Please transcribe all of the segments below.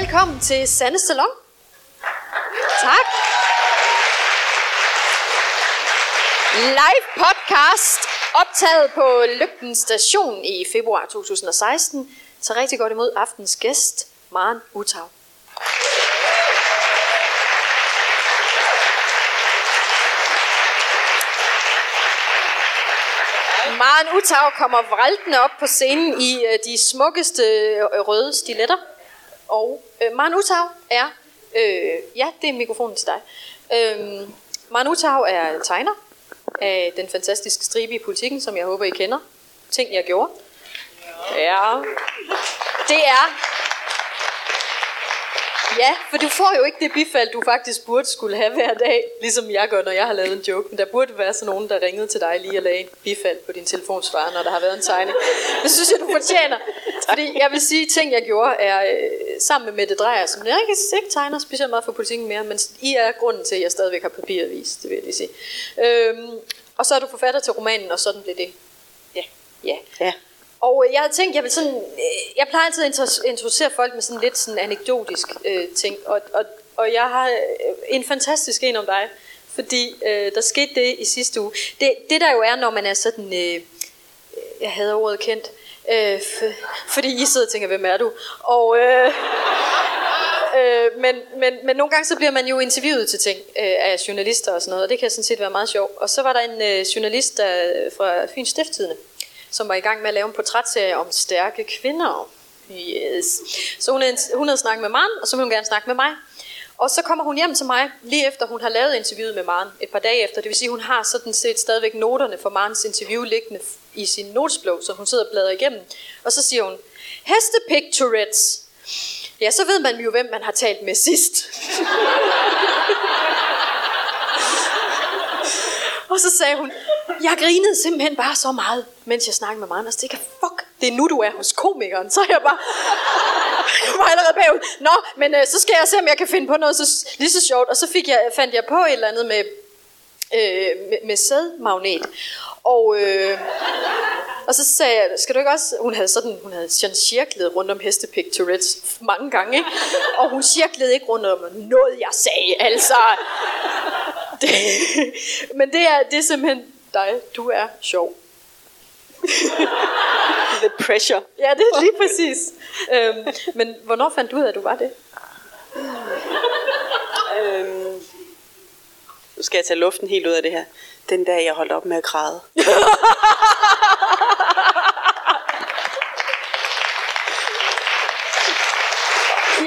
velkommen til Sande Salon. Tak. Live podcast optaget på Lygten Station i februar 2016. Så rigtig godt imod aftens gæst, Maren Utau. Maren Utau kommer vraltende op på scenen i øh, de smukkeste øh, røde stiletter. Og øh, Maren Utau er, øh, ja, det er mikrofonen til dig. Øh, Maren Utau er tegner af den fantastiske stribe i politikken, som jeg håber, I kender. Ting, jeg gjorde. Ja. Det er Ja, for du får jo ikke det bifald, du faktisk burde skulle have hver dag, ligesom jeg gør, når jeg har lavet en joke. Men der burde være sådan nogen, der ringede til dig lige og lagde en bifald på din telefonsvarer, når der har været en tegning. Det synes jeg, du fortjener. Fordi jeg vil sige, ting jeg gjorde er øh, sammen med Mette Drejer, som jeg ikke, ikke tegner specielt meget for politikken mere, men I er grunden til, at jeg stadigvæk har papiravist, det vil jeg lige sige. Øhm, og så er du forfatter til romanen, og sådan blev det. Ja. Ja. Ja. Og øh, jeg havde tænkt, jeg vil sådan, øh, jeg plejer altid at introducere folk med sådan lidt sådan anekdotisk øh, ting, og, og, og jeg har øh, en fantastisk en om dig, fordi øh, der skete det i sidste uge. Det, det der jo er, når man er sådan, øh, jeg havde ordet kendt, øh, fordi I sidder og tænker, hvem er du? Og, øh, øh, men, men, men nogle gange så bliver man jo interviewet til ting øh, af journalister og sådan noget, og det kan sådan set være meget sjovt. Og så var der en øh, journalist der, fra Fyns Stifttidende, som var i gang med at lave en portrætserie om stærke kvinder. Yes. Så hun, havde- hun havde snakket med Maren, og så ville hun gerne snakke med mig. Og så kommer hun hjem til mig, lige efter hun har lavet interviewet med Maren, et par dage efter. Det vil sige, hun har sådan set stadigvæk noterne for Marens interview liggende i sin notesblog, så hun sidder og bladrer igennem. Og så siger hun, hestepik Tourette's. Ja, så ved man jo, hvem man har talt med sidst. Og så sagde hun, jeg grinede simpelthen bare så meget, mens jeg snakkede med Maren. Anders. så tænkte fuck, det er nu, du er hos komikeren. Så er jeg bare, jeg var allerede bagud. Nå, men øh, så skal jeg se, om jeg kan finde på noget så, lige så sjovt. Og så fik jeg, fandt jeg på et eller andet med, øh, med, med sædmagnet. Og, øh, og så sagde jeg, skal du ikke også... Hun havde sådan, hun havde sådan cirklet rundt om hestepik Tourette's mange gange, ikke? Og hun cirklede ikke rundt om noget, jeg sagde, altså. Det, men det er, det er simpelthen dig. Du er sjov. The pressure. Ja, det er lige præcis. Øhm, men hvornår fandt du ud af, at du var det? Øhm, nu skal jeg tage luften helt ud af det her. Den dag, jeg holdt op med at græde.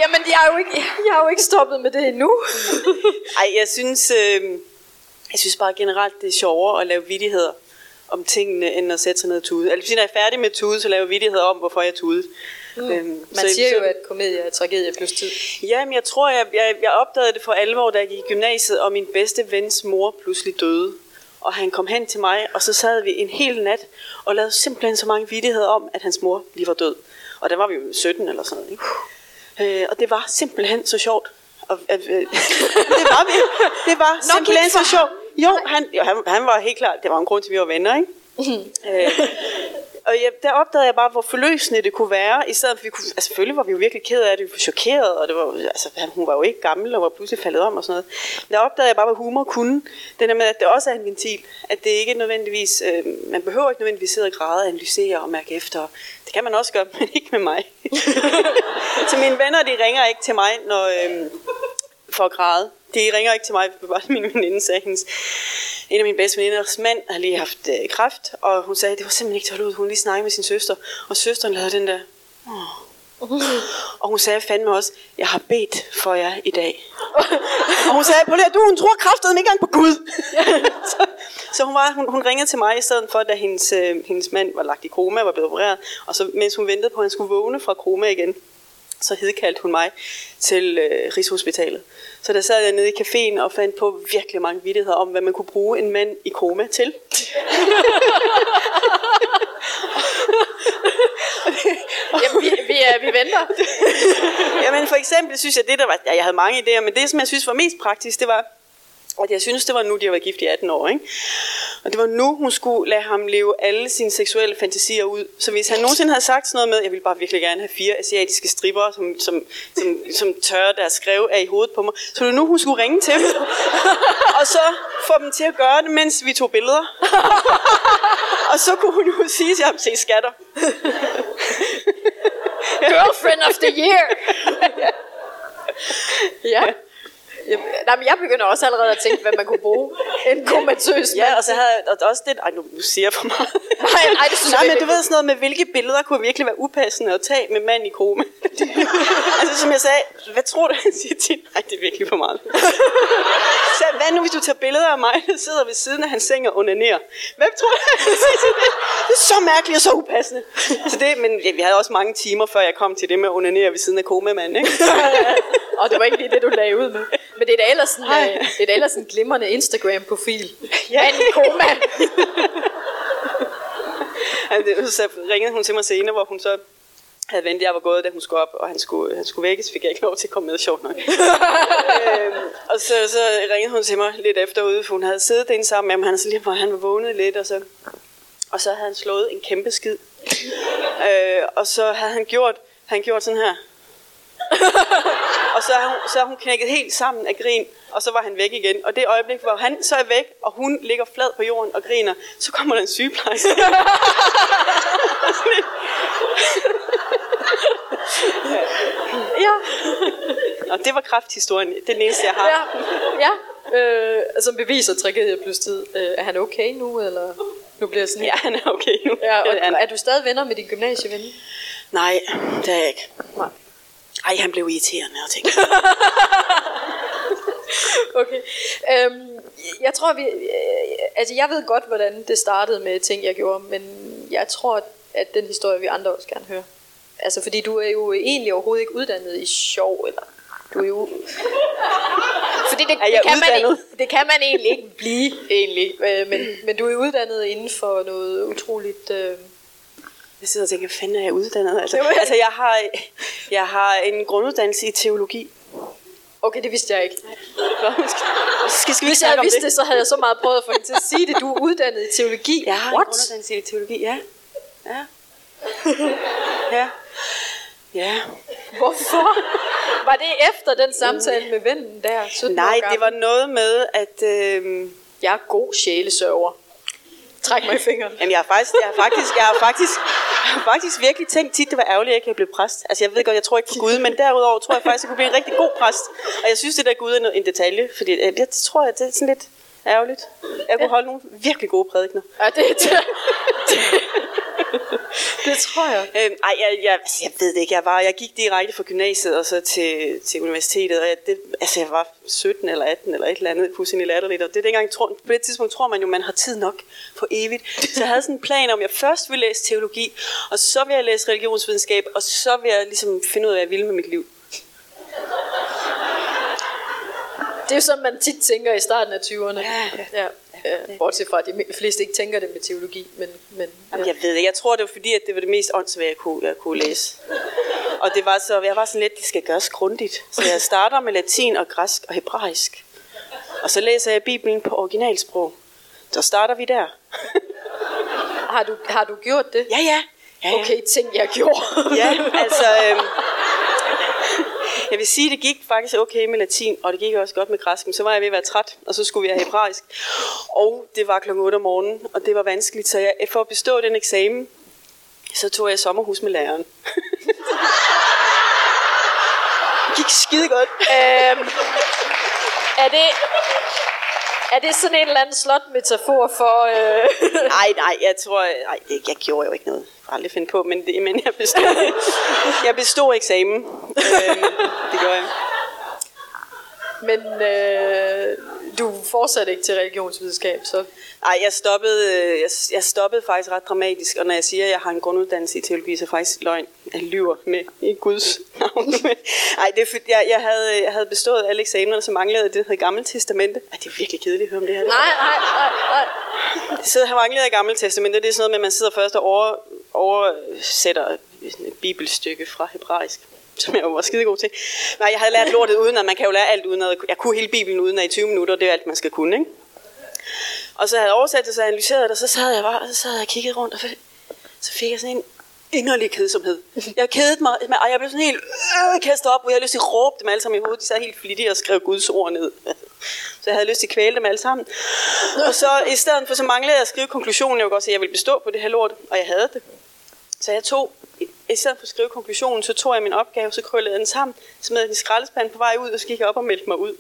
Jamen, jeg har jo ikke, jeg har jo ikke stoppet med det endnu. Ej, jeg synes, øh, jeg synes bare generelt, det er sjovere at lave vidigheder om tingene, end at sætte sig ned og tude. Altså, hvis jeg er færdig med tude, så laver jeg vidigheder om, hvorfor jeg tude. Mm. Øhm, Man siger jo, at komedie er tragedie plus tid. Jamen, jeg tror, jeg, jeg, jeg opdagede det for alvor, da jeg gik i gymnasiet, og min bedste vens mor pludselig døde. Og han kom hen til mig, og så sad vi en hel nat og lavede simpelthen så mange vidigheder om, at hans mor lige var død. Og der var vi jo 17 eller sådan noget. Ikke? Øh, og det var simpelthen så sjovt. Og, øh, øh, det var vi. Det var Nok simpelthen så sjovt. Jo, han, jo han, han var helt klart, det var en grund til, at vi var venner, ikke? øh, og jeg, der opdagede jeg bare, hvor forløsende det kunne være, i stedet for, vi kunne, altså selvfølgelig var vi jo virkelig ked af det, vi var chokeret, og det var, altså, han- hun var jo ikke gammel, og var pludselig faldet om og sådan noget. Men der opdagede jeg bare, hvad humor kunne. Det der med, at det også er en ventil, at det ikke nødvendigvis, øh, man behøver ikke nødvendigvis sidde og græde, analysere og mærke efter. Det kan man også gøre, men ikke med mig. Så mine venner, de ringer ikke til mig, når, øh, for at græde. De ringer ikke til mig, det var min veninde, sagde hendes. En af mine bedste veninders mand har lige haft øh, kræft, og hun sagde, at det var simpelthen ikke til at holde ud. Hun lige snakkede med sin søster, og søsteren lavede den der... Åh. Og hun sagde fandme også, jeg har bedt for jer i dag. og hun sagde, på det her, du, hun tror kraftedeme ikke engang på Gud. så, så hun, var, hun, hun ringede til mig i stedet for, da hendes, øh, hendes mand var lagt i koma og var blevet opereret. Og så mens hun ventede på, at han skulle vågne fra koma igen, så hedkaldte hun mig til øh, Rigshospitalet. Så der sad jeg nede i caféen og fandt på virkelig mange vittigheder om, hvad man kunne bruge en mand i koma til. Jamen, vi, vi, vi venter. Jamen for eksempel synes jeg, det der var, ja, jeg havde mange idéer, men det som jeg synes var mest praktisk, det var, at jeg synes, det var nu, de har været gift i 18 år, ikke? Og det var nu, hun skulle lade ham leve alle sine seksuelle fantasier ud. Så hvis han nogensinde havde sagt sådan noget med, jeg vil bare virkelig gerne have fire asiatiske stripper, som, som, som, som tørrer deres skrev af i hovedet på mig, så det var nu, hun skulle ringe til dem. og så få dem til at gøre det, mens vi tog billeder. og så kunne hun jo sige til ham, se skatter. Girlfriend of the year! ja. Jeg, nej, men jeg begynder også allerede at tænke, hvad man kunne bruge en komatøs Ja, og så havde jeg og også det, ej nu siger jeg for meget. Nej, nej, det synes jeg Nej, men virkelig du ved sådan noget med, hvilke billeder kunne virkelig være upassende at tage med mand i koma. altså som jeg sagde, hvad tror du, han siger til? Nej, det er virkelig for meget. så hvad nu, hvis du tager billeder af mig, der sidder ved siden af hans seng og onanerer? Hvem tror du, han siger til det? Det er så mærkeligt og så upassende. Så det, men ja, vi havde også mange timer, før jeg kom til det med at onanere ved siden af komamanden, ikke? Og det var ikke lige det, du lagde ud med. Men det er da ellers sådan, øh, det er da ellers en glimrende Instagram-profil. Ja. Mand i koma. Altså, så ringede hun til mig senere, hvor hun så havde ventet, jeg var gået, da hun skulle op, og han skulle, han skulle vækkes, fik jeg ikke lov til at komme med, sjovt nok. øhm, og så, så ringede hun til mig lidt efterude, for hun havde siddet derinde sammen med ham, han, så lige, hvor han var vågnet lidt, og så, og så havde han slået en kæmpe skid. øh, og så havde han gjort, han gjort sådan her. Og så er, hun, så er hun knækket helt sammen af grin, og så var han væk igen. Og det øjeblik, hvor han så er væk, og hun ligger flad på jorden og griner, så kommer der en sygeplejerske. Ja, og det var krafthistorien. Det er den eneste, jeg har. ja, ja. Øh, som beviser tragedie plus tid. Øh, er han okay nu, eller nu bliver jeg sådan Ja, han er okay nu. Ja, og, er er du stadig venner med din gymnasieven? Nej, det er jeg ikke. Nej. Ej, han blev irriterende og tænkte. Okay. Øhm, jeg tror, vi... Øh, altså, jeg ved godt, hvordan det startede med ting, jeg gjorde, men jeg tror, at den historie vi andre også gerne hører. Altså, fordi du er jo egentlig overhovedet ikke uddannet i sjov, eller... Du er jo... Fordi det, det, kan man, uddannet? det kan man egentlig ikke blive, egentlig. Øh, men, men du er uddannet inden for noget utroligt... Øh, Jeg sidder og tænker, fanden er jeg uddannet? Altså, altså jeg, har, jeg har en grunduddannelse i teologi. okay, det vidste jeg ikke. Skal, skal, skal vi Hvis jeg vidste det? det, så havde jeg så meget prøvet at få hende til at sige det. Du er uddannet i teologi. Jeg har en What? grunduddannelse i teologi, ja. Ja. ja. Ja. Hvorfor? Var det efter den samtale med vennen der? 17 Nej, det var noget med, at... Øh, Jeg er god sjælesørger. Træk mig i fingeren. Jamen, jeg har faktisk, jeg har faktisk, jeg har faktisk, jeg har faktisk virkelig tænkt tit, det var ærgerligt, at jeg ikke blev præst. Altså, jeg ved godt, jeg tror ikke på Gud, men derudover tror jeg faktisk, jeg kunne blive en rigtig god præst. Og jeg synes, det der Gud er en detalje, fordi øh, jeg tror, at det er sådan lidt ærgerligt. Jeg kunne holde nogle virkelig gode prædikner. Ja, det, det, det, det tror jeg. Øhm, ej, jeg, jeg, altså, jeg ved det ikke. Jeg, var, jeg gik direkte fra gymnasiet og så til, til universitetet. Og jeg, det, altså, jeg var 17 eller 18 eller et eller andet, fuldstændig latterligt. Og det er dengang, tror, på det tidspunkt tror man jo, man har tid nok for evigt. Så jeg havde sådan en plan om, at jeg først ville læse teologi, og så vil jeg læse religionsvidenskab, og så vil jeg ligesom finde ud af, hvad jeg vil med mit liv. Det er jo sådan, man tit tænker i starten af 20'erne. Ja, ja. ja. Bortset fra, at de fleste ikke tænker det med teologi. Men, men, Jamen, ja. jeg ved det. Jeg tror, det var fordi, at det var det mest åndssvage, jeg kunne, jeg kunne læse. Og det var så, jeg var sådan lidt, det skal gøres grundigt. Så jeg starter med latin og græsk og hebraisk. Og så læser jeg Bibelen på originalsprog. Så starter vi der. Har, du, har du gjort det? Ja, ja. ja, ja. Okay, ting jeg gjorde. Ja, altså... Øhm, jeg vil sige, det gik faktisk okay med latin, og det gik også godt med græsk, men så var jeg ved at være træt, og så skulle vi have hebraisk. Og det var klokken 8 om morgenen, og det var vanskeligt, så jeg, for at bestå den eksamen, så tog jeg sommerhus med læreren. det gik skide godt. øhm, er det... Er det sådan en eller anden slot metafor for... Øh, Nej, nej, jeg tror, nej, jeg gjorde jo ikke noget. Jeg har aldrig finde på, men, det, men jeg bestod, jeg bestod eksamen. Øhm, det gjorde jeg. men øh, du fortsatte ikke til religionsvidenskab, så... Nej, jeg stoppede, øh, jeg, jeg stoppede faktisk ret dramatisk, og når jeg siger, at jeg har en grunduddannelse i teologi, så er faktisk løgn. Jeg lyver med i Guds navn. Nej, det er fordi, jeg, jeg, havde, jeg havde bestået alle eksamenerne, så manglede det, der hedder Gamle Testamente. Ej, det er virkelig kedeligt at høre om det her. Nej, nej, nej, nej. Så har manglede jeg Gamle Testamente, det er sådan noget med, at man sidder først og over, oversætter et bibelstykke fra hebraisk som jeg jo var skide god til. Nej, jeg havde lært lortet uden, at man kan jo lære alt uden at, jeg kunne hele Bibelen uden at i 20 minutter, det er alt, man skal kunne, ikke? Og så havde jeg oversat det, så analyseret det, og så sad jeg bare, og så sad jeg og kiggede rundt, og så fik jeg sådan en inderlig kedsomhed. Jeg kedede mig, og jeg blev sådan helt øh, kastet op, og jeg havde lyst til at råbe dem alle sammen i hovedet. De sad helt flittigt og skrev Guds ord ned. Så jeg havde lyst til at kvæle dem alle sammen. Og så i stedet for, så manglede jeg at skrive konklusionen. Jeg ville godt sige, at jeg ville bestå på det her lort, og jeg havde det. Så jeg tog, i stedet for at skrive konklusionen, så tog jeg min opgave, så krøllede jeg den sammen, smed den i skraldespanden på vej ud, og så gik jeg op og meldte mig ud.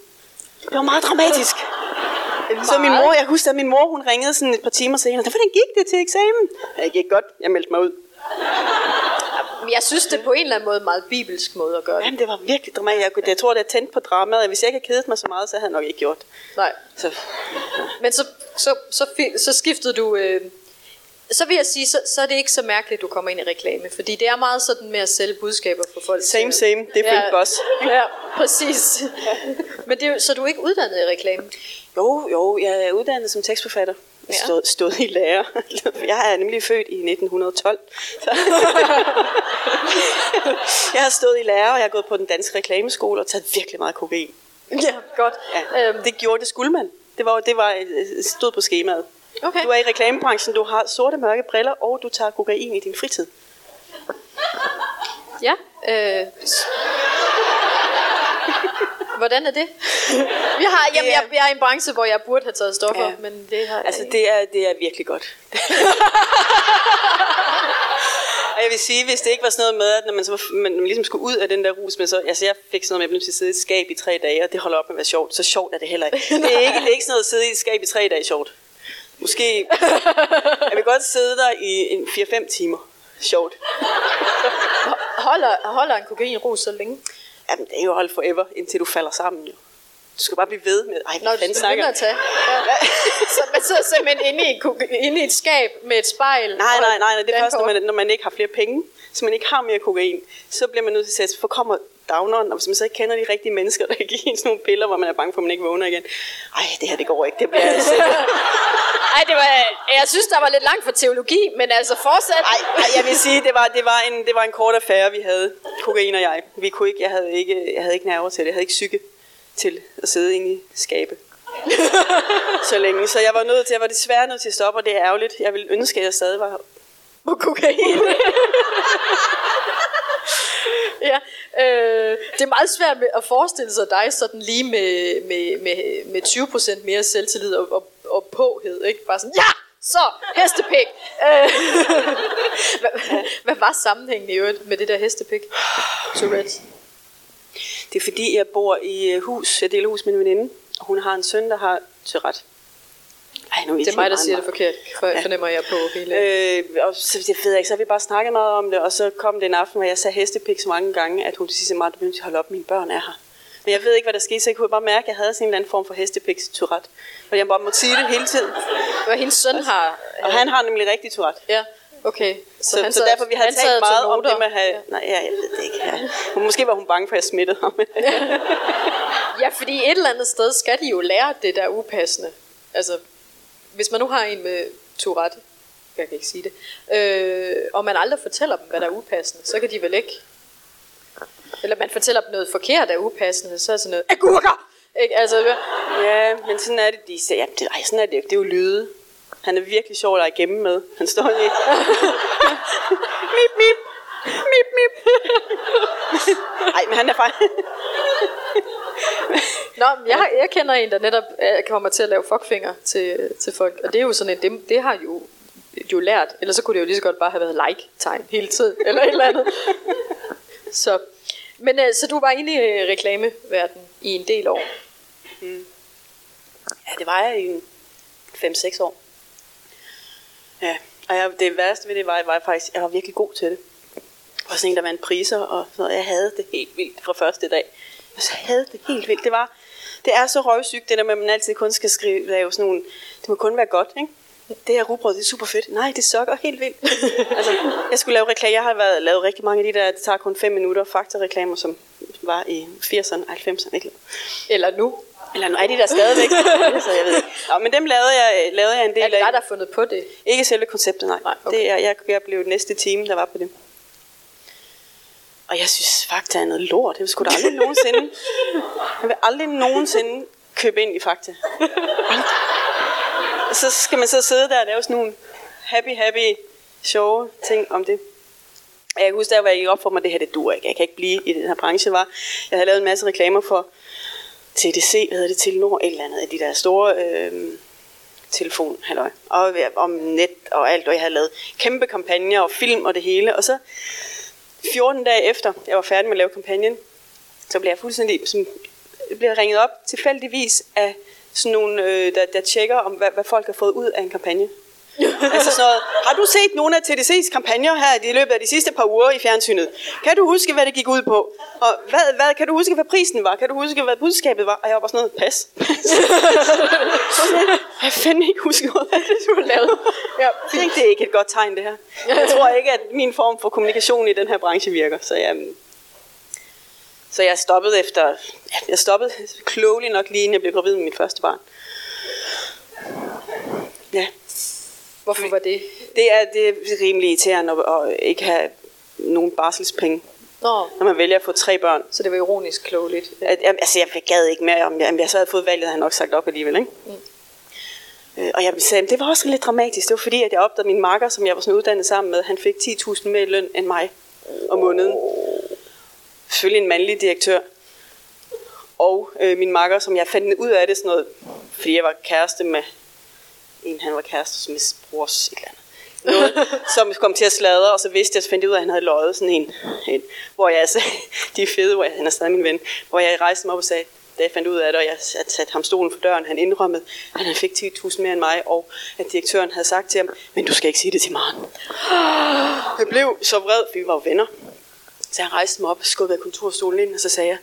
Det var meget dramatisk. Så min mor, jeg husker, at min mor hun ringede sådan et par timer senere. Hvordan gik det til eksamen? Det gik godt. Jeg meldte mig ud. Jeg synes, det er på en eller anden måde en meget bibelsk måde at gøre det. Jamen, det var virkelig dramatisk. Jeg, jeg tror, det er tændt på dramaet. Hvis jeg ikke havde kedet mig så meget, så havde jeg nok ikke gjort. Nej. Så. Men så, så, så, så skiftede du... Øh, så vil jeg sige, så, så er det ikke så mærkeligt, at du kommer ind i reklame. Fordi det er meget sådan med at sælge budskaber for folk. Same, same. Different ja, boss. Ja, præcis. Men det så du er ikke uddannet i reklame? Jo, jo. Jeg er uddannet som tekstforfatter. Stod, stod i lærer. Jeg er nemlig født i 1912. jeg har stået i lærer, og jeg har gået på den danske reklameskole og taget virkelig meget kokain. Ja, godt. Ja, øhm. Det gjorde det, skulle man. Det var, det var øh, stod på skemaet. Okay. Du er i reklamebranchen, du har sorte mørke briller, og du tager kokain i din fritid. Ja. Øh. Hvordan er det? Vi har, jamen, jeg, jeg er i en branche, hvor jeg burde have taget stoffer, ja. men det har Altså, det er, det er virkelig godt. Og jeg vil sige, hvis det ikke var sådan noget med, at når man, så, man, man ligesom skulle ud af den der rus, men så, altså jeg fik sådan noget med, at jeg blev til at sidde i et skab i tre dage, og det holder op med at være sjovt. Så sjovt er det heller ikke. Det er ikke, det er ikke sådan noget at sidde i et skab i tre dage sjovt. Måske, jeg vil godt sidde der i en 4-5 timer. Sjovt. Holder, holder en kokainrus så længe? Jamen, det er jo holdt forever, indtil du falder sammen. Jo. Du skal bare blive ved med, ej, hvad fanden snakker at tage. Ja. så man sidder simpelthen inde i, inde i et skab med et spejl. Nej, nej, nej, nej det er først, når man, når man ikke har flere penge, så man ikke har mere kokain, så bliver man nødt til at sætte, for kommer downeren, og hvis man så ikke kender de rigtige mennesker, der kan give en sådan nogle piller, hvor man er bange for, at man ikke vågner igen. Ej, det her, det går ikke. Det bliver altså... Ej, det var, jeg synes, der var lidt langt for teologi, men altså fortsat. Ej, ej jeg vil sige, det var, det, var en, det var en kort affære, vi havde, kokain og jeg. Vi kunne ikke, jeg havde ikke, jeg havde ikke nerver til det, jeg havde ikke psyke til at sidde inde i skabet. så længe. Så jeg var nødt til, jeg var desværre nødt til at stoppe, og det er ærgerligt. Jeg ville ønske, at jeg stadig var på kokain. ja, øh, det er meget svært at forestille sig dig sådan lige med, med, med, med 20% mere selvtillid og, og, og påhed, ikke? Bare sådan, ja! Så, hestepik! Øh, hvad, hvad var sammenhængen i øvrigt med det der hestepik? Tourette. Det er fordi, jeg bor i øh, hus, jeg deler hus med min veninde, og hun har en søn, der har Tourette. Ej, nu det er mig, der siger det forkert, for ja. fornemmer jeg på hele... Øh, og så, jeg ved ikke, så har vi bare snakket meget om det, og så kom det en aften, hvor jeg sagde hestepik så mange gange, at hun til sidst at du at holde op, mine børn er her. Men jeg ved ikke, hvad der skete, så jeg kunne bare mærke, at jeg havde sådan en eller anden form for hestepiks Tourette. Og jeg bare måtte sige det hele tiden. Hvad hendes søn har... Og han har nemlig rigtig Tourette. Ja. Okay, så, så, han så derfor vi har talt meget om det med at have... Ja. Nej, jeg, jeg ved det ikke. Ja. Måske var hun bange for, at jeg smittede ham. ja, fordi et eller andet sted skal de jo lære det der upassende. Altså, hvis man nu har en med Tourette, jeg kan ikke sige det, øh, og man aldrig fortæller dem, hvad der er upassende, så kan de vel ikke... Eller man fortæller dem noget forkert er upassende, så er sådan noget, agurker! Ikke? Altså, ja, men sådan er det, de siger, ja, det, ej, sådan er det, det er jo lyde. Han er virkelig sjov at lege igennem med. Han står lige... mip, mip. Mip, mip. Nej, men han er faktisk... Nå, jeg, jeg kender en, der netop kommer til at lave fuckfinger til, til folk. Og det er jo sådan en, det, det har jo jo lært. Ellers så kunne det jo lige så godt bare have været like-tegn hele tiden. Eller et eller andet. så, men øh, så du var inde i reklameverden i en del år? Mm. Ja, det var jeg i 5-6 år. Ja, og jeg, det værste ved det var, var faktisk, jeg var virkelig god til det. Var sådan en, der vandt priser, og så jeg havde det helt vildt fra første dag. Jeg havde det helt vildt. Det var, det er så røvsygt, det der med, at man altid kun skal skrive, lave sådan nogle, det må kun være godt, ikke? Det her rugbrød, det er super fedt. Nej, det sukker helt vildt. altså, jeg skulle lave reklamer. Jeg har været, lavet rigtig mange af de der, det tager kun 5 minutter, fakta-reklamer, som var i 80'erne, 90'erne. Ikke? Eller nu. Eller nu er de der stadigvæk. så jeg ved ikke. Nå, men dem lavede jeg, lavede jeg en del af. Er det dig, der har fundet på det? Ikke selve konceptet, nej. nej okay. det er, jeg, jeg blev næste team, der var på det. Og jeg synes Fakta er noget lort. Jeg skulle da aldrig nogensinde... Jeg vil aldrig nogensinde købe ind i Fakta. så skal man så sidde der og lave sådan nogle happy, happy, sjove ting om det. Jeg kan huske, der jeg gik op for mig, det her det dur ikke. Jeg kan ikke blive i den her branche. Var. Jeg havde lavet en masse reklamer for TDC, hvad hedder det, Telenor, et eller andet af de der store øh, telefon, halløj, og om net og alt, og jeg havde lavet kæmpe kampagner og film og det hele, og så 14 dage efter, jeg var færdig med at lave kampagnen, så blev jeg fuldstændig sådan, blev ringet op tilfældigvis af sådan nogle, øh, der, der tjekker, om hvad, hvad folk har fået ud af en kampagne. altså sådan noget, har du set nogle af TDC's kampagner her i løbet af de sidste par uger i fjernsynet? Kan du huske, hvad det gik ud på? Og hvad, hvad, kan du huske, hvad prisen var? Kan du huske, hvad budskabet var? Og jeg var bare sådan noget, pas. jeg fanden ikke huske noget det, skulle har lavet. Ja, jeg tænkte, det er ikke et godt tegn, det her. Jeg tror ikke, at min form for kommunikation i den her branche virker. Så jeg, så jeg stoppede efter, jeg stoppede klogelig nok lige inden jeg blev gravid med mit første barn. Ja. Hvorfor var det? Det er, det er rimelig irriterende at, at ikke have nogen barselspenge. Nå. Når man vælger at få tre børn. Så det var ironisk klogeligt. At, altså, jeg gad ikke mere. Om jeg, om jeg så havde fået valget, havde jeg nok sagt op alligevel. Ikke? Mm. Øh, og jeg sagde, det var også lidt dramatisk. Det var fordi, at jeg opdagede min makker, som jeg var sådan uddannet sammen med, han fik 10.000 mere i løn end mig om måneden. Selvfølgelig en mandlig direktør. Og øh, min makker, som jeg fandt ud af det sådan noget, fordi jeg var kæreste med en, han var kæreste som min brors et eller andet. Noget, som kom til at sladre, og så vidste jeg, så fandt jeg ud af, at han havde løjet sådan en, en hvor jeg sagde, de er fede, hvor jeg, han er stadig min ven, hvor jeg rejste mig op og sagde, da jeg fandt ud af det, og jeg satte ham stolen for døren, han indrømmede, at han fik 10.000 mere end mig, og at direktøren havde sagt til ham, men du skal ikke sige det til Maren. Jeg blev så vred, for vi var venner. Så jeg rejste mig op skubbede kontorstolen ind, og så sagde jeg,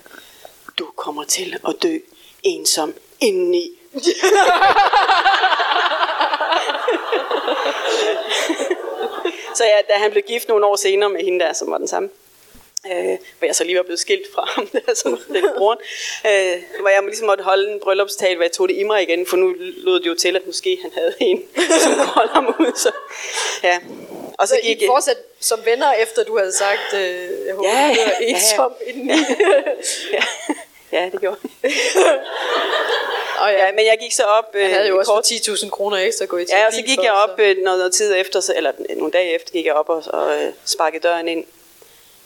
du kommer til at dø ensom indeni. så ja, da han blev gift nogle år senere med hende der, som var den samme, øh, hvor jeg så lige var blevet skilt fra ham, der, som den bror, øh, hvor jeg ligesom måtte holde en bryllupstal, hvor jeg tog det i mig igen, for nu lød det jo til, at måske han havde en, som holde ham ud. Så, ja. Og så, så gik I fortsat som venner, efter du havde sagt, øh, jeg håber, ja, du er ensom ja, ja. ja. ja, det gjorde og ja. ja, men jeg gik så op... Øh, jeg havde jo også 10.000 kroner ekstra gå i Ja, og så gik jeg op øh, noget, noget tid efter, så, eller nogle dage efter, gik jeg op og, og øh, sparkede døren ind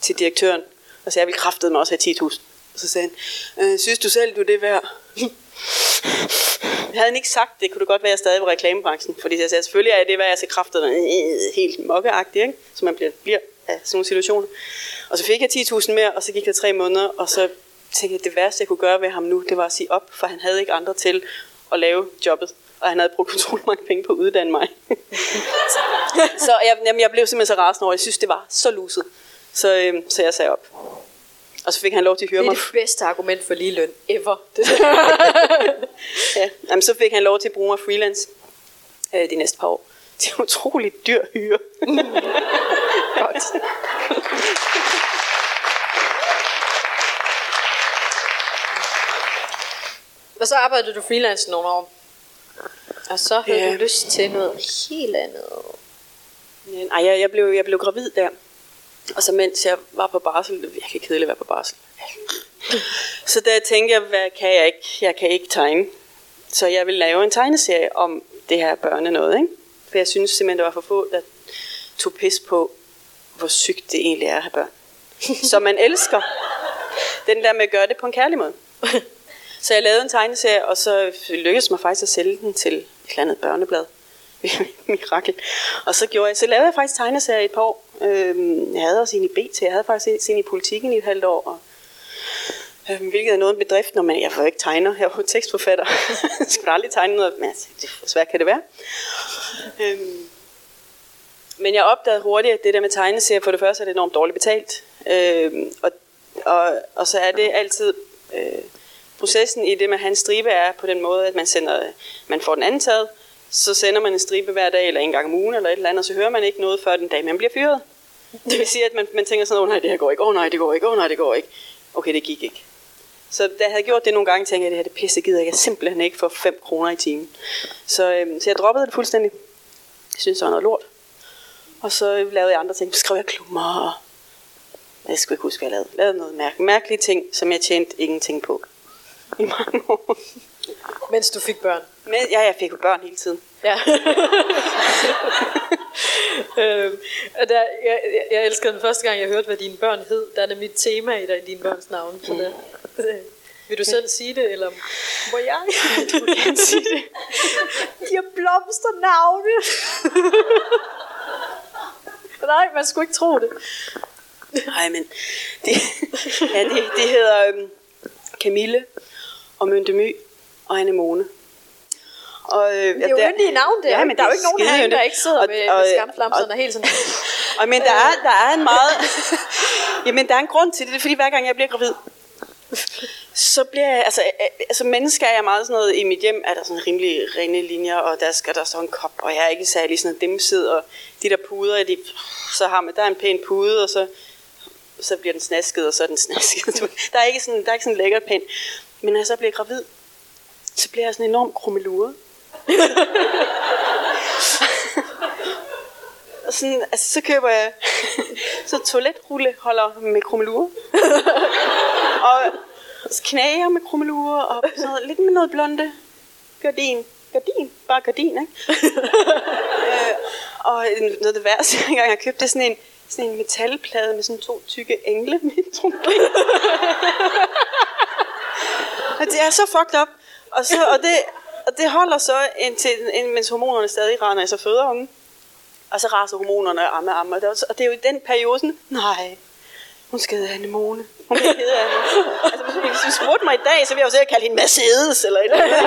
til direktøren. Og så jeg ville kraftede mig også have 10.000. Og så sagde han, øh, synes du selv, du er det værd? havde han ikke sagt det, kunne det godt være, at jeg stadig var i reklamebranchen. Fordi jeg sagde, selvfølgelig er det, hvad jeg så kraftede øh, helt mokkeagtigt, ikke? Så man bliver, bliver af sådan nogle situationer. Og så fik jeg 10.000 mere, og så gik der tre måneder, og så tænkte at det værste, jeg kunne gøre ved ham nu, det var at sige op, for han havde ikke andre til at lave jobbet. Og han havde brugt utrolig mange penge på at uddanne mig. så jeg, jamen, jeg blev simpelthen så rasende over, jeg synes, det var så luset. Så, øhm, så jeg sagde op. Og så fik han lov til at hyre mig. Det er det bedste argument for lige løn ever. ja, jamen, så fik han lov til at bruge mig freelance øh, de næste par år. Det er utroligt dyr hyre. Godt. Og så arbejdede du freelance nogle år. Og så havde ja. du lyst til noget helt andet. Ja, nej, jeg, jeg, blev, jeg blev gravid der. Og så mens jeg var på barsel, det er virkelig kedeligt at være på barsel. Så der tænkte jeg, hvad kan jeg ikke? Jeg kan ikke tegne. Så jeg vil lave en tegneserie om det her børne noget, ikke? For jeg synes simpelthen, der var for få, der tog pis på, hvor sygt det egentlig er at have børn. Så man elsker den der med at gøre det på en kærlig måde. Så jeg lavede en tegneserie, og så lykkedes mig faktisk at sælge den til et eller andet børneblad. Mirakel. Og så gjorde jeg, så lavede jeg faktisk tegneserie i et par år. Øhm, jeg havde også en i BT, jeg havde faktisk en i politikken i et halvt år, og øhm, hvilket er noget en bedrift, når man, jeg var ikke tegner, jeg var tekstforfatter. jeg skulle aldrig tegne noget, men altså, det, svært kan det være? Øhm, men jeg opdagede hurtigt, at det der med tegneserier, for det første er det enormt dårligt betalt. Øhm, og, og, og så er det altid øh, processen i det med at have en stribe er på den måde, at man, sender, man får den antaget, så sender man en stribe hver dag, eller en gang om ugen, eller et eller andet, og så hører man ikke noget før den dag, man bliver fyret. Det vil sige, at man, man tænker sådan, åh oh, nej, det her går ikke, åh oh, nej, det går ikke, åh oh, nej, det går ikke. Okay, det gik ikke. Så da jeg havde gjort det nogle gange, tænkte jeg, at det her det pisse gider jeg simpelthen ikke for 5 kroner i timen. Så, øhm, så jeg droppede det fuldstændig. Jeg synes, det var noget lort. Og så øh, lavede jeg andre ting. Så skrev jeg klummer jeg skulle ikke huske, hvad jeg lavede. Jeg lavede noget mærke, mærkelige ting, som jeg tjente ingenting på i mange år. Mens du fik børn? Men, ja, jeg fik jo børn hele tiden. Ja. øhm, og der, jeg, jeg, elsker den første gang, jeg hørte, hvad dine børn hed. Der er nemlig et tema i, i dine børns navn. Så der, øh, vil du selv sige det, eller må jeg? Du gerne sige det. De har blomsternavne. Nej, man skulle ikke tro det. Nej, men det, ja, det, det hedder øhm, Camille og Myntemy og Anemone. Og, øh, Det er jo yndige navn, det Ja, men Der er jo ikke nogen herinde, der ikke sidder Og- med, og- med skamflamserne og- helt sådan. Og, men der er, der er en meget... jamen, der er en grund til det. Det er fordi, hver gang jeg bliver gravid, så bliver jeg... Altså, øh, altså mennesker er jeg meget sådan noget... I mit hjem er der sådan rimelig rene linjer, og der skal der stå en kop, og jeg er ikke særlig sådan dimsid, og de der puder, de, så har man, der er en pæn pude, og så, så bliver den snasket, og så er den snasket. Der er ikke sådan, der er ikke sådan lækkert pæn. Men når jeg så bliver gravid, så bliver jeg sådan enormt krummeluret. Og sådan, altså, så køber jeg så toiletrulleholder med krummelure. og knager med krummelure, og sådan noget, lidt med noget blonde. Gardin. Gardin. Bare gardin, ikke? øh, og noget af det værste, jeg engang har købt, det er sådan en, sådan en metalplade med sådan to tykke engle med en og det er så fucked up. Og, så, og, det, og det holder så indtil, mens hormonerne stadig render i sig fødeungen. Og så raser hormonerne og amme, amme. Og det, er, og det er jo i den periode sådan, nej, hun skal hedde Anemone. Hun bliver ked af det. Altså, hvis, du spurgte mig i dag, så ville jeg jo sikkert kalde hende Mercedes eller et eller andet.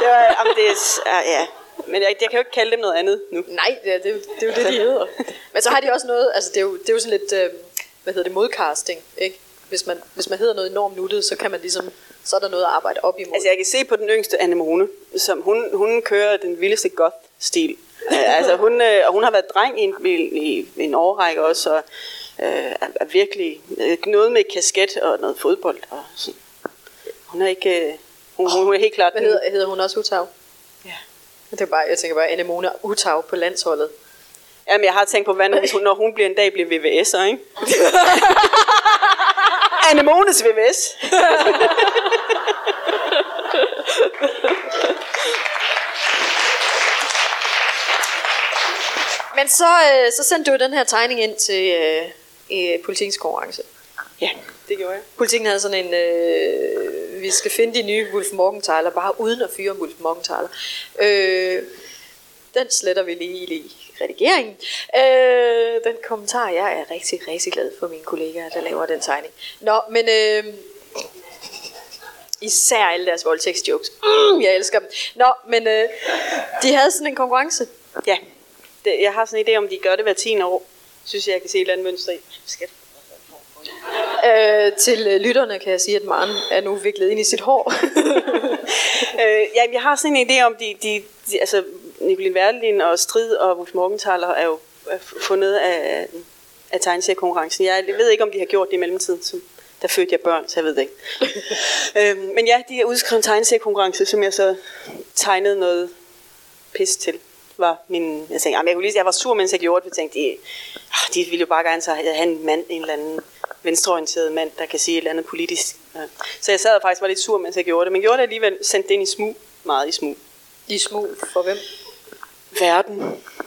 Det var, jamen, det er, ja, ja. Men jeg, jeg kan jo ikke kalde dem noget andet nu. Nej, det er, det, er det er jo det, de hedder. Men så har de også noget, altså det er jo, det er jo sådan lidt, øh, hvad hedder det, modcasting, ikke? Hvis man, hvis man hedder noget enormt nuttet, så kan man ligesom, så er der noget at arbejde op imod. Altså, jeg kan se på den yngste Anemone, som hun, hun kører den vildeste goth-stil. Øh, altså, hun, øh, og hun har været dreng i en, i, i, en årrække også, og øh, er, virkelig øh, noget med kasket og noget fodbold. Og sådan. Hun er ikke... Øh, hun, hun er helt klart... Hvad hedder, hedder hun også Utav? Ja. Det er bare, jeg tænker bare, Anemone Utav på landsholdet. Jamen, jeg har tænkt på, hvad hvis hun, når hun bliver en dag bliver VVS'er, ikke? Anemones VVS. Men så, øh, så sendte du den her tegning ind til øh, i politikens konkurrence. Ja, det gjorde jeg. Politikken havde sådan en, øh, vi skal finde de nye Wolf Morgenthaler, bare uden at fyre Wolf Morgenthaler. Øh, den sletter vi lige i redigeringen. Øh, den kommentar, jeg er rigtig, rigtig glad for mine kollegaer, der laver den tegning. Nå, men øh, især alle deres voldtægtsjokes. Mm, jeg elsker dem. Nå, men øh, de havde sådan en konkurrence. Ja, det, jeg har sådan en idé om, de gør det hver 10 år. Synes jeg, jeg kan se et eller andet mønster i. Skat. Øh, til øh, lytterne kan jeg sige, at Maren er nu viklet ind i sit hår. øh, ja, jeg har sådan en idé om, de, de, de altså Nicoline Werlin og Strid og Wolf Morgenthaler er jo er fundet af, af tegneseriekonkurrencen. Jeg ved ikke, om de har gjort det i mellemtiden. Så der fødte jeg børn, så jeg ved det ikke. øhm, men ja, de har udskrevet en tegneseriekonkurrence, som jeg så tegnede noget pis til. Var min, jeg tænkte, jamen, jeg, kunne lige, jeg var sur, mens jeg gjorde det, for jeg tænkte, de, ah, de ville jo bare gerne så have en mand, en eller anden venstreorienteret mand, der kan sige et eller andet politisk. Ja. Så jeg sad og faktisk var lidt sur, mens jeg gjorde det, men gjorde det alligevel, sendte det ind i smug, meget i smug. De små for hvem? Verden.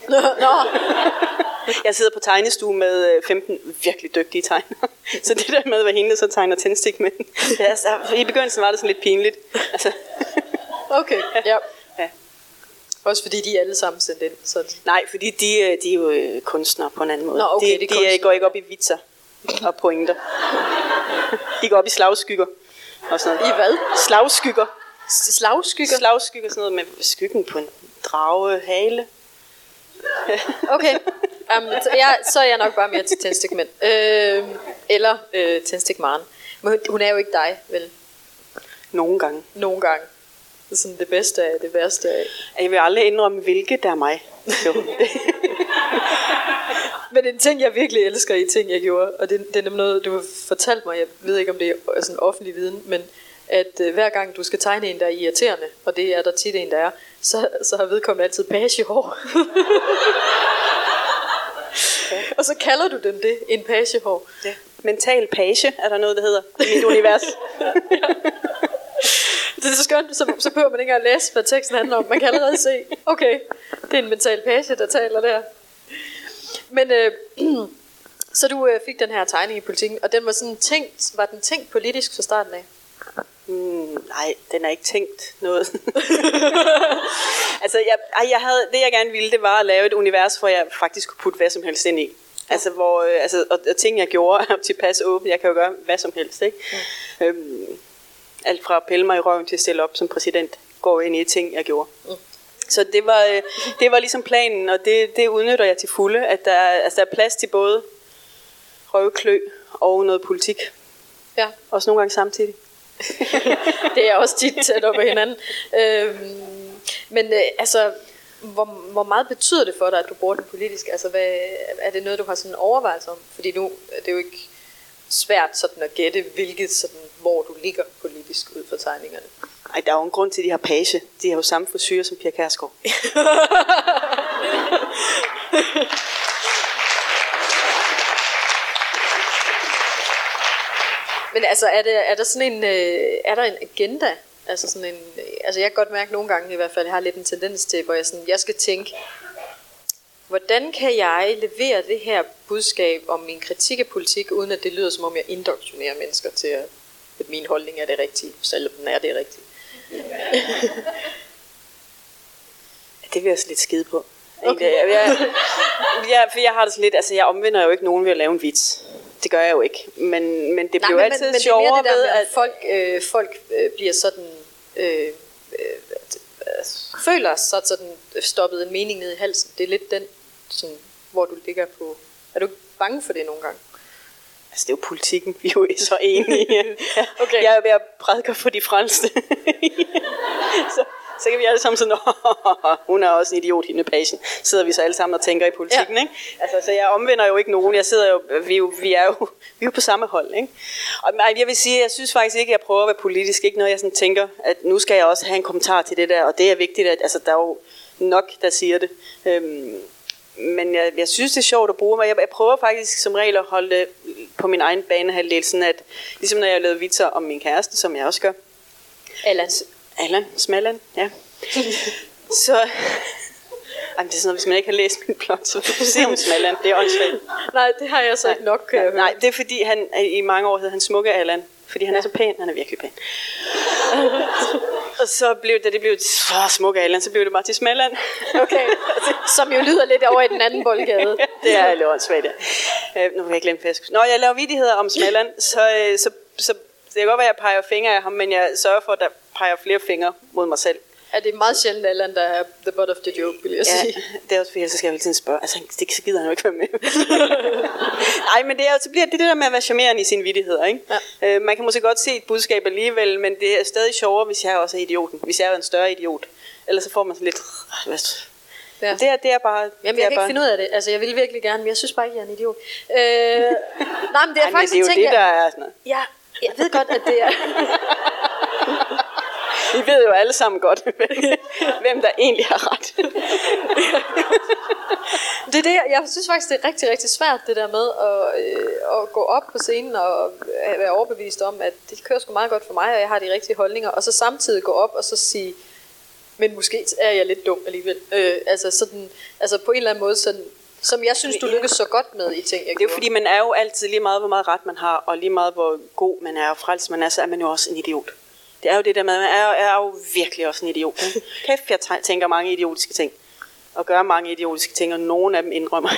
Nå, nå. Jeg sidder på tegnestue med øh, 15 virkelig dygtige tegnere. Så det der med, hvad hende der så tegner tændstikmænd. Det er, så, I begyndelsen var det sådan lidt pinligt. Altså, Okay, ja. ja. Også fordi de er alle sammen sendt ind. Så Nej, fordi de, øh, de er jo øh, kunstnere på en anden måde. Nå, okay, de, det de øh, går ikke op i vitser og pointer. De går op i slagskygger. Og sådan noget. I hvad? Slagskygger. Slagskygger? Slagskygger, sådan noget med skyggen på en drage hale. Okay. Um, så, jeg, så er jeg nok bare mere til tændstikmænd. Øh, eller øh, tændstikmaren. Men hun, er jo ikke dig, vel? Nogle gange. Nogle gange. Det er sådan det bedste af det værste af. Jeg vil aldrig indrømme, hvilke der er mig. Jo. Men en ting, jeg virkelig elsker i ting, jeg gjorde, og det, det er nemlig noget, du har fortalt mig, jeg ved ikke, om det er sådan offentlig viden, men at øh, hver gang du skal tegne en, der er irriterende, og det er der tit en, der er, så, så har vedkommende altid og så kalder du dem det, en pagehår. Ja. Mental page er der noget, der hedder i mit univers. Det er så skønt, så, så behøver man ikke engang læse, hvad teksten handler om. Man kan allerede se, okay, det er en mental page, der taler der. Men øh, så du øh, fik den her tegning i politikken, og den var sådan tænkt, var den tænkt politisk fra starten af? Mm, nej, den er ikke tænkt noget. altså, jeg, ej, jeg havde, det jeg gerne ville, det var at lave et univers, hvor jeg faktisk kunne putte hvad som helst ind i. Altså, hvor, øh, altså, og, og ting, jeg gjorde, er tilpas åbent. Jeg kan jo gøre hvad som helst, ikke? Mm. Øhm, alt fra at pille mig i røven til at stille op som præsident, går ind i ting, jeg gjorde. Mm. Så det var, øh, det var ligesom planen, og det, det udnytter jeg til fulde, at der, altså, der er plads til både røvklø og noget politik. Ja. Også nogle gange samtidig. det er også tit tæt op ad hinanden. Øhm, men øh, altså, hvor, hvor meget betyder det for dig, at du bruger den politisk? Altså, hvad, er det noget, du har sådan en overvejelse om? Fordi nu det er jo ikke svært sådan at gætte, hvilket sådan, hvor du ligger politisk ud fra tegningerne. Ej, der er jo en grund til, at de har page. De har jo samme frisyr som Pia Kærsgaard. Men altså, er, det, er der sådan en, øh, er der en agenda? Altså, sådan en, altså jeg kan godt mærke nogle gange i hvert fald, jeg har lidt en tendens til, hvor jeg, sådan, jeg skal tænke, hvordan kan jeg levere det her budskab om min kritik af politik, uden at det lyder som om jeg indoktrinerer mennesker til, at, at min holdning er det rigtige, selvom den er det rigtige. det vil jeg også lidt skide på. Okay. Jeg, jeg, jeg, for jeg har det så lidt, altså jeg omvender jo ikke nogen ved at lave en vits. Det gør jeg jo ikke. Men, men det bliver jo altid men, men sjovere det det ved, at folk, øh, folk øh, bliver sådan... Øh, øh, føler sig sådan stoppet en mening ned i halsen. Det er lidt den, sådan, hvor du ligger på... Er du bange for det nogle gange? Altså, det er jo politikken, vi er jo så enige. okay. Jeg er ved at prædike for de frelste. så, så kan vi alle sammen sådan, hun er også en idiot, hende pagen. Sidder vi så alle sammen og tænker i politikken, ja. ikke? Altså, så jeg omvender jo ikke nogen. Jeg sidder jo, vi, er jo, vi er jo, vi er jo på samme hold, ikke? Og jeg vil sige, jeg synes faktisk ikke, at jeg prøver at være politisk. Ikke noget, jeg sådan tænker, at nu skal jeg også have en kommentar til det der, og det er vigtigt, at altså, der er jo nok, der siger det. Øhm, men jeg, jeg synes, det er sjovt at bruge mig. Jeg, jeg prøver faktisk som regel at holde på min egen banehalvdel, sådan at, ligesom når jeg lavede vitser om min kæreste, som jeg også gør. Allan. Allan, Smalland, ja. så, ej, det er sådan noget, hvis man ikke har læst min blog, så du se om Smalland, det er åndssvagt. Nej, det har jeg så ikke nok. Nej, nej, det er fordi, han i mange år hed han Smukke Allan, fordi han ja. er så pæn, han er virkelig pæn. og så blev det, det blev så smukke Allan, så blev det bare til Smalland. okay, som jo lyder lidt over i den anden boldgade. det er lidt åndssvagt, ja. Øh, nu vil jeg glemme fisk. Når jeg laver vidigheder om Smalland, så, øh, så, så det kan godt være, at jeg peger fingre af ham, men jeg sørger for, at der peger flere fingre mod mig selv. Er det meget sjældent, Allan, der er the butt of the joke, vil jeg ja, sige. det er også fordi, så skal jeg hele tiden spørge. Altså, det så gider han jo ikke være med. Nej, men det er, så bliver det det der med at være charmerende i sine vidtigheder. Ikke? Ja. Øh, man kan måske godt se et budskab alligevel, men det er stadig sjovere, hvis jeg også er idioten. Hvis jeg er en større idiot. Ellers så får man sådan lidt... Ja. Det, er, det er bare... Jamen, jeg kan bare... ikke finde ud af det. Altså, jeg vil virkelig gerne, men jeg synes bare ikke, jeg er en idiot. Øh, nej, men det er Ej, faktisk men det er jo det, der er sådan noget. Ja, jeg ved godt, at det er... Vi ved jo alle sammen godt, hvem der egentlig har ret. det er det, jeg synes faktisk, det er rigtig, rigtig svært, det der med at, øh, at gå op på scenen og være overbevist om, at det kører sgu meget godt for mig, og jeg har de rigtige holdninger, og så samtidig gå op og så sige, men måske er jeg lidt dum alligevel. Øh, altså, sådan, altså på en eller anden måde, sådan, som jeg synes, du lykkes så godt med i ting, jeg Det er jo fordi, man er jo altid lige meget, hvor meget ret man har, og lige meget, hvor god man er og frels man er, så er man jo også en idiot. Det er jo det der med, man er, er jo virkelig også en idiot. Kæft, jeg tænker mange idiotiske ting. Og gør mange idiotiske ting, og nogle af dem indrømmer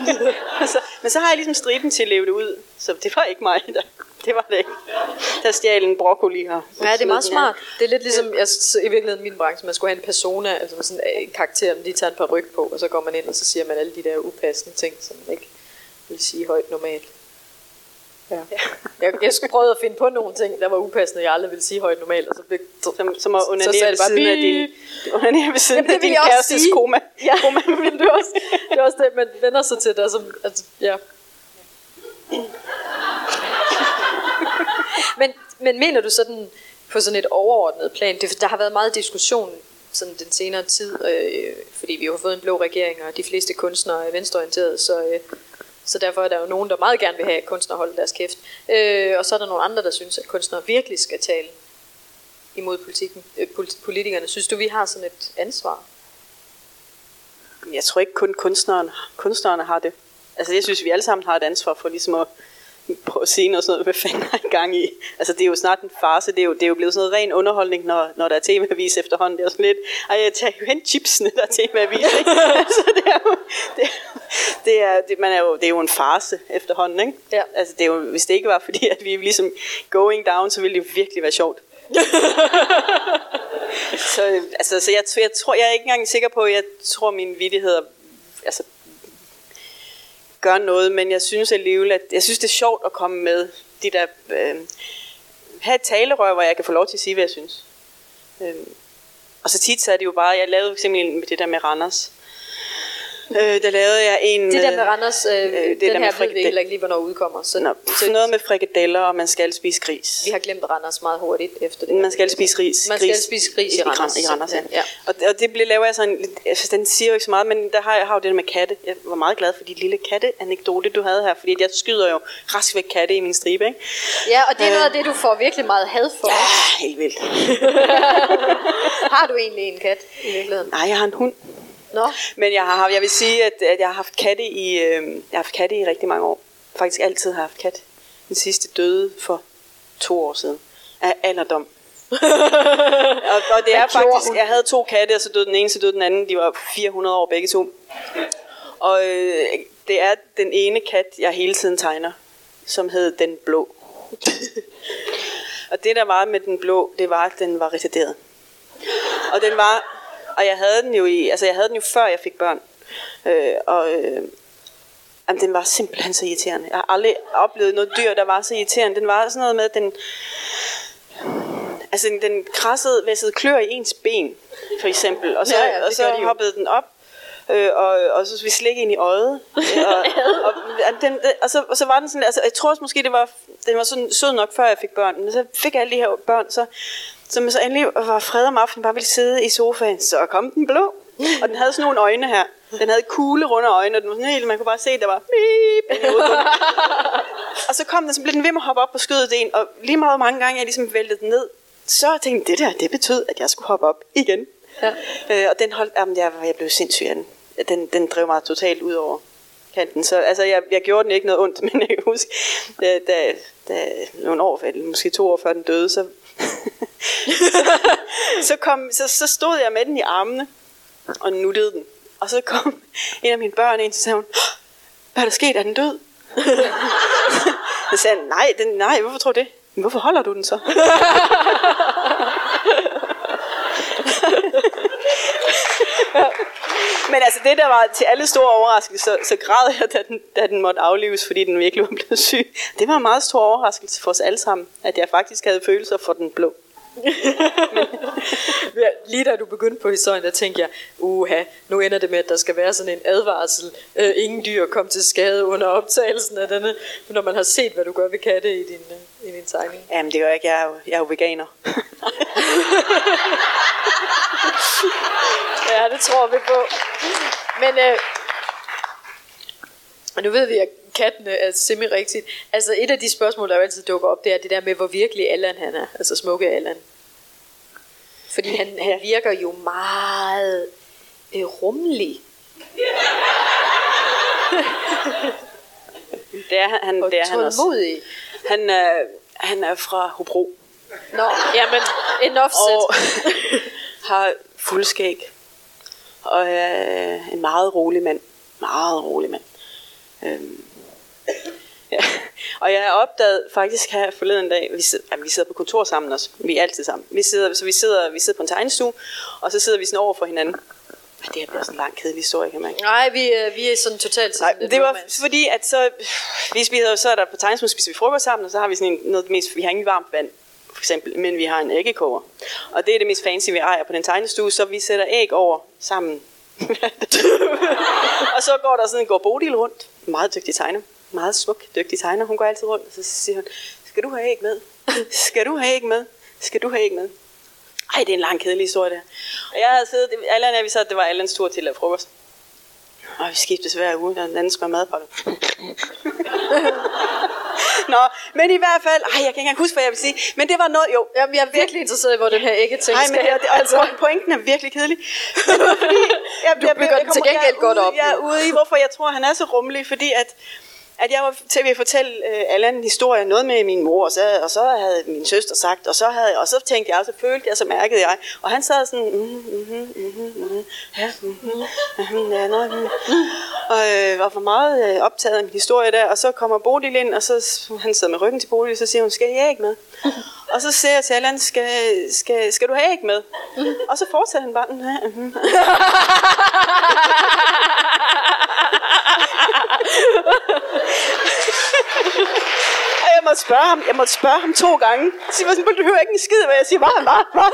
så, Men så har jeg ligesom striben til at leve det ud. Så det var ikke mig, der, det var det ikke. Der stjal en broccoli her. Ja, det er meget smart. Det er lidt ligesom, jeg, i virkeligheden min branche, man skulle have en persona, altså sådan en karakter, man lige tager en par ryg på, og så går man ind, og så siger man alle de der upassende ting, som man ikke vil sige højt normalt. Ja. Jeg, jeg prøvede at finde på nogle ting, der var upassende, jeg aldrig ville sige højt normalt, og så blev som, som at onanere ved siden af din, onanere ved siden af din kærestes koma. Ja, koma. det, er også, det er også det, man vender sig til, som, altså, ja. men, men mener du sådan, på sådan et overordnet plan, det, der har været meget diskussion sådan den senere tid, øh, fordi vi har fået en blå regering, og de fleste kunstnere er venstreorienterede, så øh, så derfor er der jo nogen, der meget gerne vil have, at kunstnere holder deres kæft. Øh, og så er der nogle andre, der synes, at kunstnere virkelig skal tale imod politikken, øh, politikerne. Synes du, vi har sådan et ansvar? Jeg tror ikke kun kunstnerne, kunstnerne har det. Altså jeg synes, vi alle sammen har et ansvar for ligesom at prøve at noget sådan noget, hvad fanden er i gang i? Altså det er jo snart en farse, det er jo, det er jo blevet sådan noget ren underholdning, når, når der er temavis efterhånden. Det er sådan lidt, ej jeg tager jo hen chipsene, der er temavis, ikke? altså det er jo, det, det er, det, man er jo, det er jo en farse efterhånden, ikke? Ja. Altså det er jo, hvis det ikke var fordi, at vi er ligesom going down, så ville det jo virkelig være sjovt. så, altså, så jeg, jeg, tror, jeg er ikke engang sikker på, jeg tror, mine vidigheder altså, gør noget, men jeg synes alligevel, at jeg synes, det er sjovt at komme med de der, øh, have et talerør, hvor jeg kan få lov til at sige, hvad jeg synes. Øh, og så tit så er det jo bare, jeg lavede simpelthen med det der med Randers, Øh, der lavede jeg en Det der med Randers, øh, øh, det den der her ved vi heller ikke lige, hvornår udkommer. Så, Nå, så noget med frikadeller, og man skal spise gris. Vi har glemt Randers meget hurtigt efter det. Man skal spise ris. Man skal spise gris i, Randers. I Randers, ja. ja. Og, og det blev lavet jeg sådan, altså den siger jo ikke så meget, men der har jeg har jo det med katte. Jeg var meget glad for de lille katte-anekdote, du havde her, fordi jeg skyder jo rask væk katte i min stribe, ikke? Ja, og det er noget af det, du får virkelig meget had for. Ja, helt vildt. har du egentlig en kat i virkeligheden? Nej, jeg har en hund. Nå. Men jeg, har, jeg vil sige, at, at jeg har haft katte i, øh, jeg har haft katte i rigtig mange år. Faktisk altid har haft kat. Den sidste døde for to år siden. Af alderdom. og, og det er faktisk, jeg havde to katte, og så døde den ene, så døde den anden. De var 400 år begge to. Og øh, det er den ene kat, jeg hele tiden tegner, som hed Den Blå. og det der var med den blå, det var, at den var retarderet. Og den var og jeg havde den jo i, altså jeg havde den jo før jeg fik børn. Øh, og øh, jamen, den var simpelthen så irriterende. Jeg har aldrig oplevet noget dyr, der var så irriterende. Den var sådan noget med, at den, altså den krassede, væssede klør i ens ben, for eksempel. Og så, ja, ja, og så de hoppede den op, øh, og, og så vi slik ind i øjet. og, og, og, den, og, så, og så var den sådan, altså jeg tror også måske, det var, den var sådan sød nok, før jeg fik børn. Men så fik jeg alle de her børn, så som så endelig var fred om aftenen, bare ville sidde i sofaen. Så kom den blå. Og den havde sådan nogle øjne her. Den havde kugle runde øjne, og den var sådan helt, man kunne bare se, der var beep Og så kom den, så blev den ved med at hoppe op på skødet en, og lige meget mange gange, jeg ligesom væltede den ned, så tænkte det der, det betød, at jeg skulle hoppe op igen. Ja. Øh, og den holdt, jamen, jeg, jeg blev sindssyg af den. Den, den drev mig totalt ud over kanten. Så altså, jeg, jeg gjorde den ikke noget ondt, men jeg kan huske, da, da, da nogle år, eller måske to år før den døde, så så, kom, så, så stod jeg med den i armene og nuttede den. Og så kom en af mine børn ind og sagde hun, hvad er der sket? Er den død? så sagde han, nej, den, nej, hvorfor tror du det? Men hvorfor holder du den så? Men altså det der var til alle store overraskelser, så, så græd jeg, da den, da den måtte aflives, fordi den virkelig var blevet syg. Det var en meget stor overraskelse for os alle sammen, at jeg faktisk havde følelser for den blå. Lige da du begyndte på historien, der tænkte jeg, uha, nu ender det med, at der skal være sådan en advarsel. Øh, ingen dyr kom til skade under optagelsen af denne, når man har set, hvad du gør ved katte i din, øh, i din tegning. Jamen det gør jeg ikke, jeg er jo, jeg er jo veganer. ja, det tror vi på. Men øh, nu ved vi, at kattene er simpelthen rigtigt. Altså et af de spørgsmål, der jo altid dukker op, det er det der med, hvor virkelig Allan han er. Altså smukke Allan. Fordi han, han virker jo meget øh, rummelig. det er han, det er han også. Han, øh, han er fra Hobro. Nå, jamen, en offset. Og har fuldskæg. Og er en meget rolig mand. Meget rolig mand. Øhm, ja. Og jeg har opdaget faktisk her forleden dag, vi sidder, ja, vi sidder på kontor sammen også, vi er altid sammen. Vi sidder, så vi sidder, vi sidder på en tegnestue, og så sidder vi sådan over for hinanden. Det her bliver sådan en lang, kedelig historie, kan man ikke? Nej, vi, øh, vi er sådan totalt Nej, det var romance. fordi, at så, vi spiser, så er der på tegnestue, spiser vi frokost sammen, og så har vi sådan en, noget af det mest, vi har ingen varmt vand, eksempel, men vi har en æggekoger. Og det er det mest fancy, vi ejer på den tegnestue, så vi sætter æg over sammen. og så går der sådan en går Bodil rundt, meget dygtig tegner, meget smuk, dygtig tegner. Hun går altid rundt, og så siger hun, skal du have æg med? skal du have æg med? Skal du have æg med? Ej, det er en lang kedelig historie der. Og jeg havde siddet, Allan er vi så, det var Allans tur til at lave frokost. Og vi skiftes hver uge, og den anden skal mad på madpakke. Nå, men i hvert fald, ej, jeg kan ikke engang huske, hvad jeg vil sige, men det var noget, jo. Jeg er virkelig interesseret i, hvor den her æggeting Nej, skal men det, altså, pointen er virkelig kedelig. Men fordi, jeg, Du bygger den til kommer- gengæld jeg er godt op, Jeg er ude i, hvorfor jeg tror, han er så rummelig, fordi at at jeg var til at fortælle øh, Allan en historie, noget med min mor, og så, og så havde min søster sagt, og så, havde, og så tænkte jeg, og så følte jeg, så mærkede jeg, og han sad sådan, mm, mm, mm, mm, ja, mm, mm, ja, mm, og øh, var for meget øh, optaget af min historie der, og så kommer Bodil ind, og så han sidder med ryggen til Bodil, så siger hun, skal jeg ikke med? Og så siger jeg til Allan, skal, skal, skal du have æg med? Og så fortsætter han bare, "Ja, mhm." Og jeg måtte spørge ham, jeg måtte spørge ham to gange. Så jeg sådan, du hører ikke en skid, hvad jeg siger, var bare, var.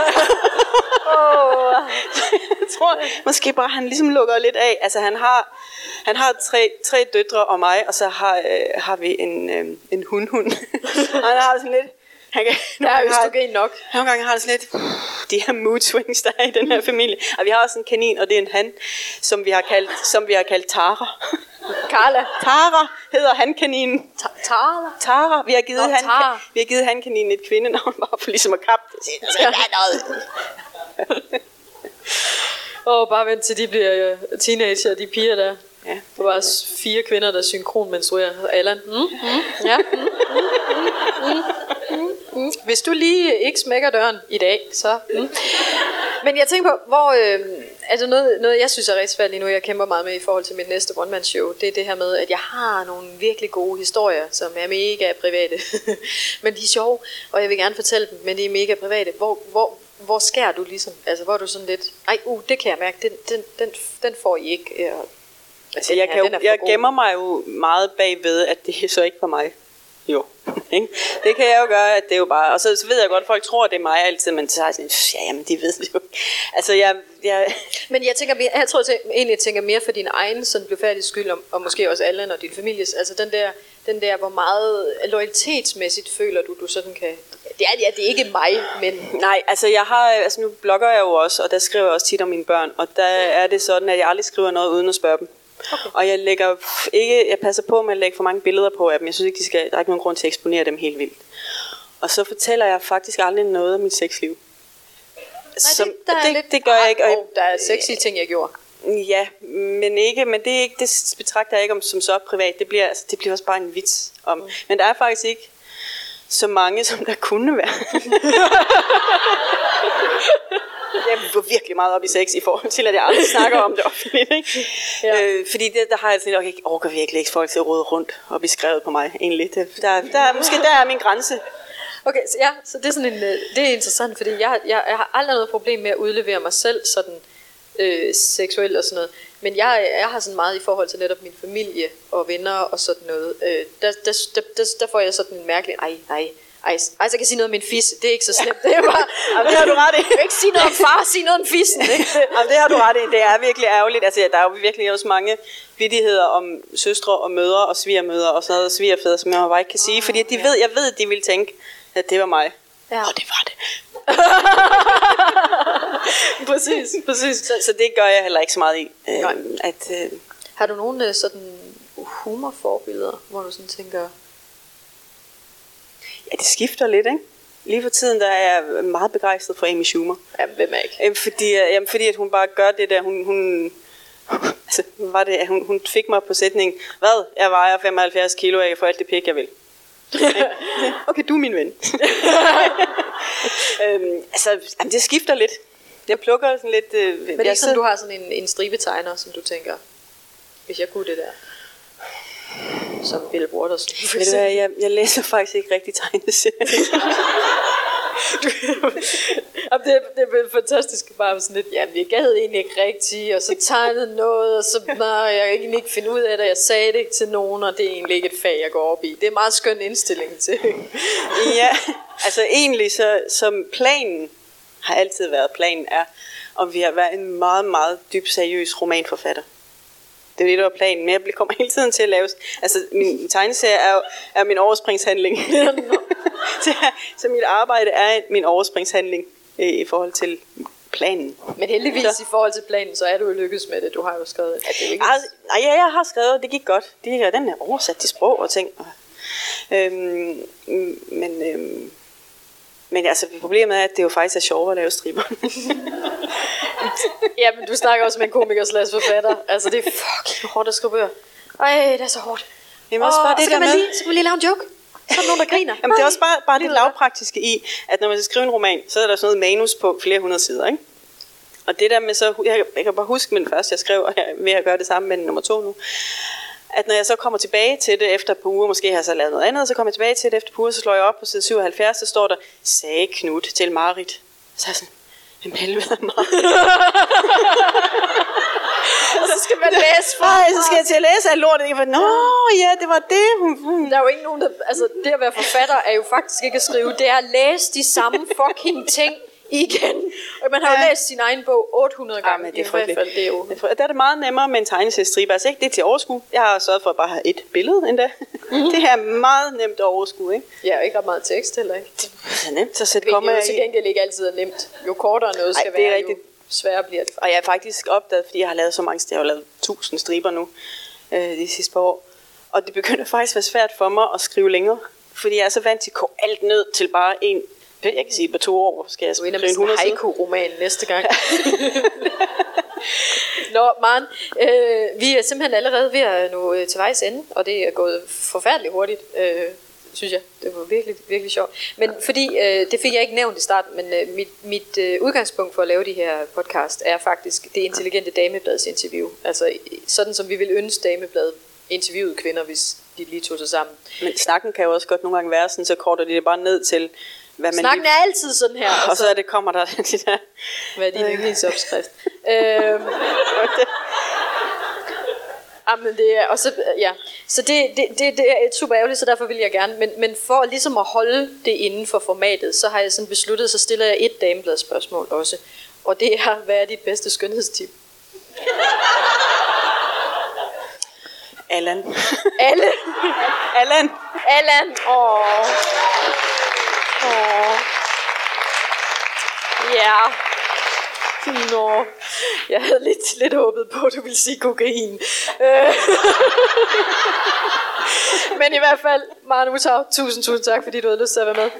jeg tror, måske bare, han ligesom lukker lidt af. Altså, han har, han har tre, tre døtre og mig, og så har, øh, har vi en, øh, en hundhund. han har sådan lidt... Han kan, Der er østrogen nok. nogle gange har det sådan lidt, de her mood swings, der er i den her familie. Og vi har også en kanin, og det er en han, som vi har kaldt, som vi har kaldt Tara. Carla. Tara hedder han kaninen. Ta- Tara. Tara. Vi har givet, Nå, han, Tara. vi har givet han kaninen et kvindenavn, bare for ligesom at kappe det. Sige, "Der skal være noget." Og bare vent til de bliver øh, teenager, de piger der. Ja. Der var også fire kvinder, der synkron menstruerer. Allan. Mm, mm, ja. Mm, mm, mm, mm, mm. Hvis du lige ikke smækker døren i dag, så... Mm. Men jeg tænker på, hvor... Øh, altså noget, noget, jeg synes er rigtig svært lige nu, jeg kæmper meget med i forhold til mit næste one-man-show, det er det her med, at jeg har nogle virkelig gode historier, som er mega private. men de er sjove, og jeg vil gerne fortælle dem, men de er mega private. Hvor, hvor, hvor skærer du ligesom? Altså, hvor er du sådan lidt, ej, uh, det kan jeg mærke, den, den, den, den får I ikke. øh, Altså, jeg, kan jo, jeg gemmer mig jo meget bagved, at det så ikke var mig. Jo. det kan jeg jo gøre, at det er jo bare... Og så, så ved jeg godt, at folk tror, at det er mig altid, men så er jeg sådan, ja, jamen, de ved det jo. Altså, jeg... jeg Men jeg tænker, jeg tror jeg egentlig, jeg tænker mere for din egen sådan blufærdige skyld, og, og måske også Allan og din families, altså den der, den der, hvor meget loyalitetsmæssigt føler du, du sådan kan... Det er, ja, det er ikke mig, men Nej, altså jeg har, altså nu blogger jeg jo også, og der skriver jeg også tit om mine børn, og der er det sådan, at jeg aldrig skriver noget uden at spørge dem. Okay. Og jeg lægger ikke, jeg passer på med at lægge for mange billeder på af dem. Jeg synes ikke, de skal, der er ikke nogen grund til at eksponere dem helt vildt. Og så fortæller jeg faktisk aldrig noget om mit sexliv. Nej, det, der er det, lidt, det gør jeg ikke. Og, Og, der er sexy ting, jeg gjorde. Ja, men ikke, men det, er ikke, det betragter jeg ikke om som så privat. Det bliver, altså, det bliver også bare en vits om. Mm. Men der er faktisk ikke så mange, som der kunne være. jeg går virkelig meget op i sex i forhold til, at jeg aldrig snakker om det offentligt. Ikke? Ja. Øh, fordi det, der har jeg sådan, okay, jeg orker virkelig ikke folk til at rode rundt og blive skrevet på mig. Egentlig. Det, der, der, er- måske der er min grænse. Okay, så, ja, så det er sådan en, øh, det er interessant, fordi jeg, jeg, jeg har aldrig noget problem med at udlevere mig selv sådan øh, seksuelt og sådan noget. Men jeg, jeg har sådan meget i forhold til netop min familie og venner og sådan noget. Øh, der, der, der, der, der får jeg sådan en mærkelig, ej, ej, ej, ej, så kan jeg sige noget om min fisse. Det er ikke så slemt. Det er bare, Jamen, det har du ret i. Ikke sige noget om far, sige noget om fissen. Ikke? Jamen, det har du ret i. Det er virkelig ærgerligt. Altså, der er jo virkelig også mange vittigheder om søstre og mødre og svigermødre og sådan noget, og svigerfædre, som jeg bare ikke kan sige. Fordi de ved, jeg ved, at de vil tænke, at det var mig. Ja. Og det var det. præcis, præcis. Så, så det gør jeg heller ikke så meget i. Øh, Nej. at, øh, Har du nogle øh, sådan humorforbilleder, hvor du sådan tænker, ja, det skifter lidt, ikke? Lige for tiden der er jeg meget begejstret for Amy Schumer. ja, hvem er ikke? Øhm, fordi, øh, jamen, fordi at hun bare gør det der, hun, hun, altså, var det, hun, hun fik mig på sætningen, hvad, jeg vejer 75 kilo, jeg kan få alt det pik, jeg vil. okay, du er min ven. øhm, altså, jamen, det skifter lidt. Jeg plukker sådan lidt... Øh, Men det er ikke sådan, du har sådan en, en stribetegner, som du tænker, hvis jeg kunne det der, som Bill Waters. Ved du hvad, jeg, jeg læser faktisk ikke rigtig tegneserier. Jamen, det, det er fantastisk bare sådan lidt, jamen jeg gad egentlig ikke rigtigt, og så tegnede noget, og så, nej, jeg kan egentlig ikke finde ud af det, jeg sagde det ikke til nogen, og det er egentlig ikke et fag, jeg går op i. Det er en meget skøn indstilling til. ja, altså egentlig så, som planen har altid været, planen er, om vi har været en meget, meget dybt seriøs romanforfatter. Det er det, der var planen, men jeg kommer hele tiden til at lave... Altså, min tegneserie er jo er min overspringshandling. så, så mit arbejde er min overspringshandling øh, i forhold til planen. Men heldigvis Så- i forhold til planen, så er du jo lykkedes med det. Du har jo skrevet, at det ikke... Nej, ja, jeg har skrevet, det gik godt. Det, den er oversat til sprog og ting. Og Øhm, men, øhm, men altså, problemet er, at det jo faktisk er sjovere at lave striber. ja, men du snakker også med en komiker slags forfatter. Altså, det er fucking hårdt at skrive bøger. Ej, det er så hårdt. Jamen også bare det så kan man med- lige, så kan man lige lave en joke. Så er nogen, der griner. Jamen, det er også bare, bare det lavpraktiske i, at når man skal skrive en roman, så er der sådan noget manus på flere hundrede sider, ikke? Og det der med så, jeg, jeg kan bare huske min første, jeg skrev, og jeg er ved at gøre det samme med nummer to nu, at når jeg så kommer tilbage til det efter et par uger, måske har jeg så lavet noget andet, så kommer jeg tilbage til det efter et par uger, så slår jeg op på side 77, så står der, sagde Knut til Marit. Så er jeg sådan, hvem helvede er Marit? Og så skal man læse for. Nej, så skal jeg til at læse alt lortet, ikke? Nå, ja, det var det. Der er jo ikke nogen, der... Altså, det at være forfatter er jo faktisk ikke at skrive. Det er at læse de samme fucking ting igen. Og man har jo Ja. læst sin egen bog 800 Ja, gange. men det er i hvert fald. frygteligt. Det er jo... Det er frygteligt. Der er det meget nemmere med en tegneseriestribe. Altså ikke det er til overskue. Jeg har sørget for at bare have et billede endda. Mhm. det her er meget nemt at overskue, ikke? Ja, og ikke ret meget tekst heller ikke. Det er nemt at sætte komma jo til i. gengæld ikke altid er nemt. Jo kortere noget Ej, skal det er være, rigtigt. jo sværere bliver det. Og jeg har faktisk opdaget, fordi jeg har lavet så mange, jeg har jo lavet tusind striber nu øh, de sidste par år. Og det begynder faktisk at være svært for mig at skrive længere. Fordi jeg er så vant til at koge alt ned til bare en, jeg kan sige på to år, skal jeg skrive med en sådan en 100 sider. haiku-roman næste gang. Nå, Maren, øh, vi er simpelthen allerede ved at nå øh, til vejs ende, og det er gået forfærdeligt hurtigt, øh, synes jeg. Det var virkelig, virkelig sjovt. Men fordi, øh, det fik jeg ikke nævnt i starten, men øh, mit, mit øh, udgangspunkt for at lave de her podcast er faktisk det intelligente damebladets interview. Altså sådan, som vi vil ønske damebladet interviewede kvinder, hvis de lige tog sig sammen. Men snakken kan jo også godt nogle gange være sådan, så korter de det bare ned til, hvad man Snakken lige... er altid sådan her, Og så er det, kommer der det der... Hvad er din yndlingsopskrift? øhm, Jamen det er, og så, ja. så det, det, det, det er super ærgerligt, så derfor vil jeg gerne, men, men for ligesom at holde det inden for formatet, så har jeg sådan besluttet, så stiller jeg et dameblad spørgsmål også, og det er, hvad er dit bedste skønhedstip? Allan. Alle. Allan. Allan. Åh. Åh. Ja. Nå. Jeg havde lidt, lidt håbet på, at du ville sige kokain. Øh. Men i hvert fald, Manu Utau, tusind, tusind tak, fordi du havde lyst til at være med.